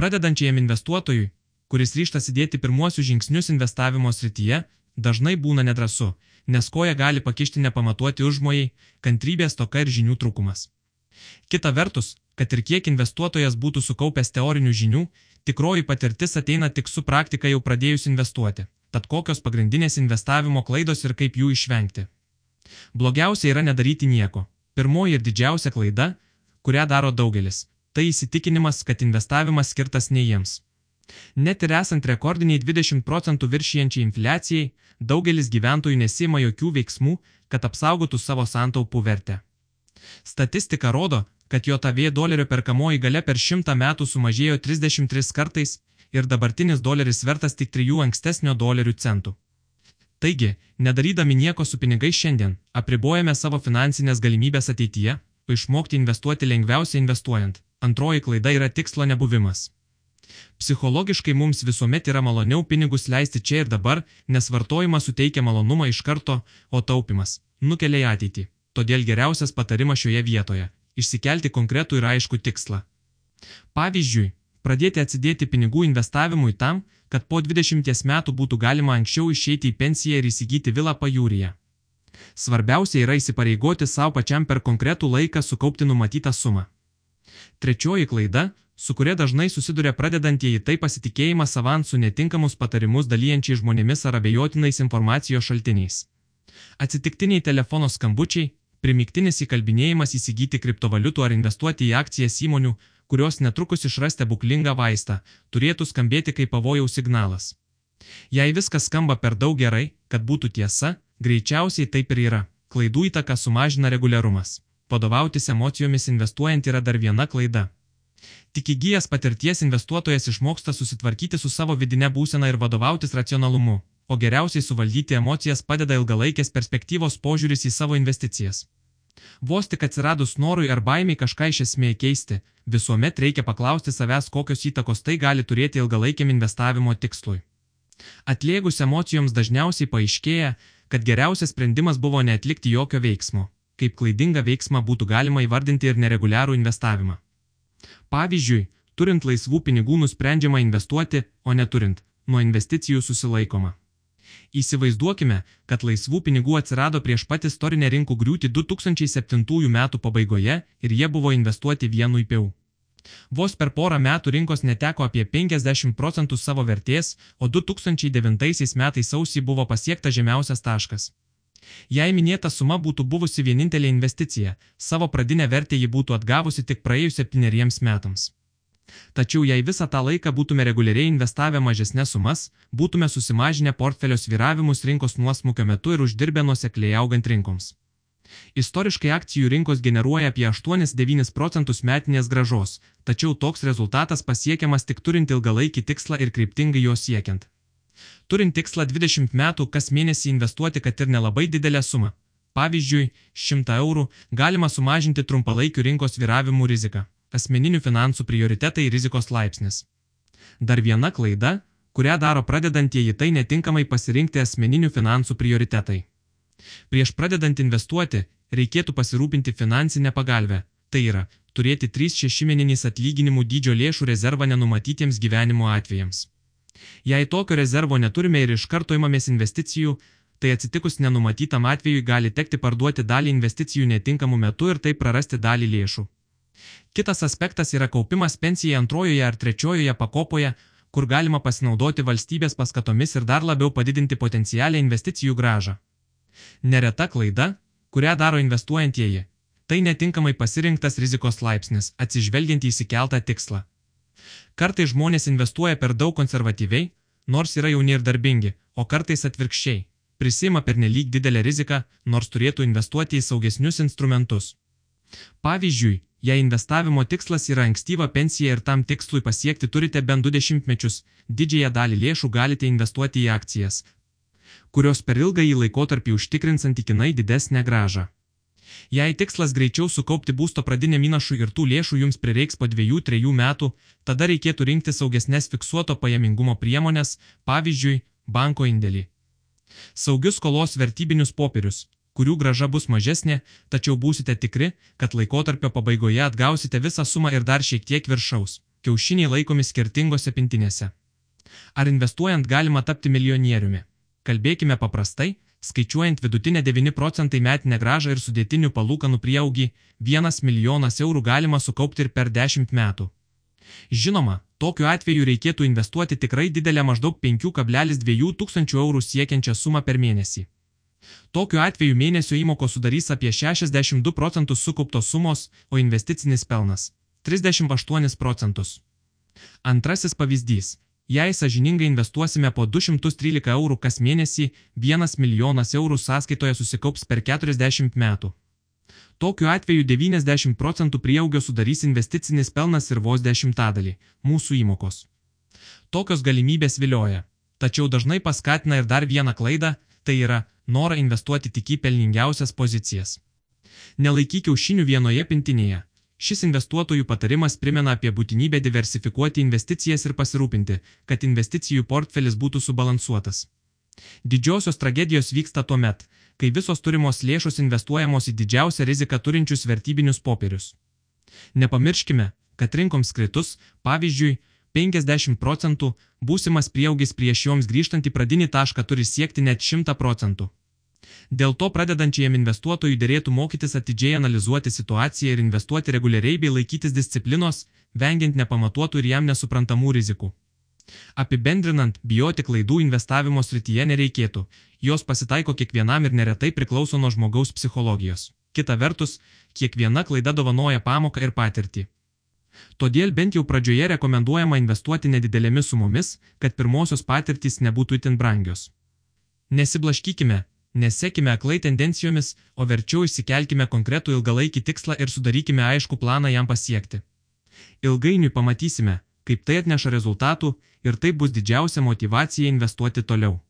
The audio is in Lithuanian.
Pradedančiajam investuotojui, kuris ryštas įdėti pirmuosius žingsnius investavimo srityje, dažnai būna nedrasu, nes koja gali pakišti nepamatuoti užmojai, kantrybės toka ir žinių trūkumas. Kita vertus, kad ir kiek investuotojas būtų sukaupęs teorinių žinių, tikroji patirtis ateina tik su praktika jau pradėjus investuoti. Tad kokios pagrindinės investavimo klaidos ir kaip jų išvengti? Blogiausia yra nedaryti nieko. Pirmoji ir didžiausia klaida, kurią daro daugelis, tai įsitikinimas, kad investavimas skirtas ne jiems. Net ir esant rekordiniai 20 procentų viršijančiai infliacijai, daugelis gyventojų nesima jokių veiksmų, kad apsaugotų savo santaupų vertę. Statistika rodo, kad JAV dolerio perkamoji gale per šimtą metų sumažėjo 33 kartais ir dabartinis doleris vertas tik 3 ankstesnio dolerių centų. Taigi, nedarydami nieko su pinigais šiandien, apribojame savo finansinės galimybės ateityje, išmokti investuoti lengviausia investuojant. Antroji klaida yra tikslo nebuvimas. Psichologiškai mums visuomet yra maloniau pinigus leisti čia ir dabar, nes vartojimas suteikia malonumą iš karto, o taupimas nukelia į ateitį. Todėl geriausias patarimas šioje vietoje išsikelti konkretų ir aišku tikslą. Pavyzdžiui, pradėti atsidėti pinigų investavimui tam, kad po 20 metų būtų galima anksčiau išeiti į pensiją ir įsigyti vilą pajūryje. Svarbiausia yra įsipareigoti savo pačiam per konkretų laiką sukaupti numatytą sumą. Trečioji klaida, su kuria dažnai susiduria pradedantieji tai pasitikėjimas avansų netinkamus patarimus dalyjančiai žmonėmis ar abejotinais informacijos šaltiniais. Atsitiktiniai telefono skambučiai, primiktinis įkalbinėjimas įsigyti kriptovaliutų ar investuoti į akcijas įmonių, kurios netrukus išras stebuklingą vaistą, turėtų skambėti kaip pavojaus signalas. Jei viskas skamba per daug gerai, kad būtų tiesa, greičiausiai taip ir yra. Klaidų įtaka sumažina reguliarumas. Vadovautis emocijomis investuojant yra dar viena klaida. Tik įgyjęs patirties investuotojas išmoksta susitvarkyti su savo vidinė būsena ir vadovautis racionalumu o geriausiai suvaldyti emocijas padeda ilgalaikės perspektyvos požiūris į savo investicijas. Vos tik atsiradus norui ar baimiai kažką iš esmėje keisti, visuomet reikia paklausti savęs, kokios įtakos tai gali turėti ilgalaikiam investavimo tikslui. Atliegus emocijoms dažniausiai paaiškėja, kad geriausias sprendimas buvo neatlikti jokio veiksmo, kaip klaidingą veiksmą būtų galima įvardinti ir nereguliarų investavimą. Pavyzdžiui, turint laisvų pinigų nusprendžiama investuoti, o neturint, nuo investicijų susilaikoma. Įsivaizduokime, kad laisvų pinigų atsirado prieš pat istorinę rinkų griūtį 2007 metų pabaigoje ir jie buvo investuoti vienu įpiau. Vos per porą metų rinkos neteko apie 50 procentų savo vertės, o 2009 metais sausį buvo pasiektas žemiausias taškas. Jei minėta suma būtų buvusi vienintelė investicija, savo pradinę vertę ji būtų atgavusi tik praėjus septyneriems metams. Tačiau jei visą tą laiką būtume reguliariai investavę mažesnės sumas, būtume susimažinę portfelio sviravimus rinkos nuosmukio metu ir uždirbę nuosekliai augant rinkoms. Istoriškai akcijų rinkos generuoja apie 8-9 procentus metinės gražos, tačiau toks rezultatas pasiekiamas tik turint ilgalaikį tikslą ir kryptingai jo siekiant. Turint tikslą 20 metų kas mėnesį investuoti, kad ir nelabai didelę sumą, pavyzdžiui, 100 eurų, galima sumažinti trumpalaikių rinkos viravimų riziką asmeninių finansų prioritetai rizikos laipsnis. Dar viena klaida, kurią daro pradedantieji tai netinkamai pasirinkti asmeninių finansų prioritetai. Prieš pradedant investuoti, reikėtų pasirūpinti finansinę pagalbę, tai yra, turėti 3-6 mėnesinis atlyginimų dydžio lėšų rezervą nenumatytiems gyvenimo atvejams. Jei tokio rezervo neturime ir iš karto imamės investicijų, tai atsitikus nenumatytam atvejui gali tekti parduoti dalį investicijų netinkamu metu ir taip prarasti dalį lėšų. Kitas aspektas yra kaupimas pensijai antrojoje ar trečiojoje pakopoje, kur galima pasinaudoti valstybės paskatomis ir dar labiau padidinti potencialią investicijų gražą. Nereta klaida, kurią daro investuojantieji, tai netinkamai pasirinktas rizikos laipsnis, atsižvelgiant į įsikeltą tikslą. Kartai žmonės investuoja per daug konservatyviai, nors yra jauni ir darbingi, o kartais atvirkščiai, prisima per nelik didelę riziką, nors turėtų investuoti į saugesnius instrumentus. Pavyzdžiui, Jei investavimo tikslas yra ankstyva pensija ir tam tikslui pasiekti turite bent 20 mečius, didžiąją dalį lėšų galite investuoti į akcijas, kurios per ilgąjį laikotarpį užtikrins santykinai didesnę gražą. Jei tikslas greičiau sukaupti būsto pradinę įnašų ir tų lėšų jums prireiks po 2-3 metų, tada reikėtų rinkti saugesnės fiksuoto pajamingumo priemonės, pavyzdžiui, banko indėlį. Saugius skolos vertybinius popierius, kurių graža bus mažesnė, tačiau būsite tikri, kad laikotarpio pabaigoje atgausite visą sumą ir dar šiek tiek viršaus. kiaušiniai laikomi skirtingose pintinėse. Ar investuojant galima tapti milijonieriumi? Kalbėkime paprastai, skaičiuojant vidutinę 9 procentai metinę gražą ir sudėtinių palūkanų prieaugį, 1 milijonas eurų galima sukaupti ir per 10 metų. Žinoma, tokiu atveju reikėtų investuoti tikrai didelę maždaug 5,2 tūkstančių eurų siekiančią sumą per mėnesį. Tokiu atveju mėnesio įmokos sudarys apie 62 procentus sukauptos sumos, o investicinis pelnas - 38 procentus. Antrasis pavyzdys Jei sažiningai investuosime po 213 eurų kas mėnesį, 1 milijonas eurų sąskaitoje susikaups per 40 metų. Tokiu atveju 90 procentų prieaugio sudarys investicinis pelnas ir vos dešimtadalį - mūsų įmokos. Tokios galimybės vilioja, tačiau dažnai paskatina ir dar vieną klaidą - tai yra norą investuoti tik į pelningiausias pozicijas. Nelaikyk kiaušinių vienoje pintinėje Šis investuotojų patarimas primena apie būtinybę diversifikuoti investicijas ir pasirūpinti, kad investicijų portfelis būtų subalansuotas. Didžiosios tragedijos vyksta tuo met, kai visos turimos lėšos investuojamos į didžiausią riziką turinčius vertybinius popierius. Nepamirškime, kad rinkoms kritus, pavyzdžiui, 50 procentų, būsimas prieaugis prieš joms grįžtant į pradinį tašką turi siekti net 100 procentų. Dėl to pradedančiajam investuotojui dėrėtų mokytis atidžiai analizuoti situaciją ir investuoti reguliariai bei laikytis disciplinos, vengiant nepamatuotų ir jam nesuprantamų rizikų. Apibendrinant, bijoti klaidų investavimo srityje nereikėtų, jos pasitaiko kiekvienam ir neretai priklauso nuo žmogaus psichologijos. Kita vertus, kiekviena klaida dovanoja pamoką ir patirtį. Todėl bent jau pradžioje rekomenduojama investuoti nedidelėmis sumomis, kad pirmosios patirtys nebūtų itin brangios. Nesiblaškykime, Nesekime aklai tendencijomis, o verčiau išsikelkime konkretų ilgalaikį tikslą ir sudarykime aišku planą jam pasiekti. Ilgainiui pamatysime, kaip tai atneša rezultatų ir tai bus didžiausia motivacija investuoti toliau.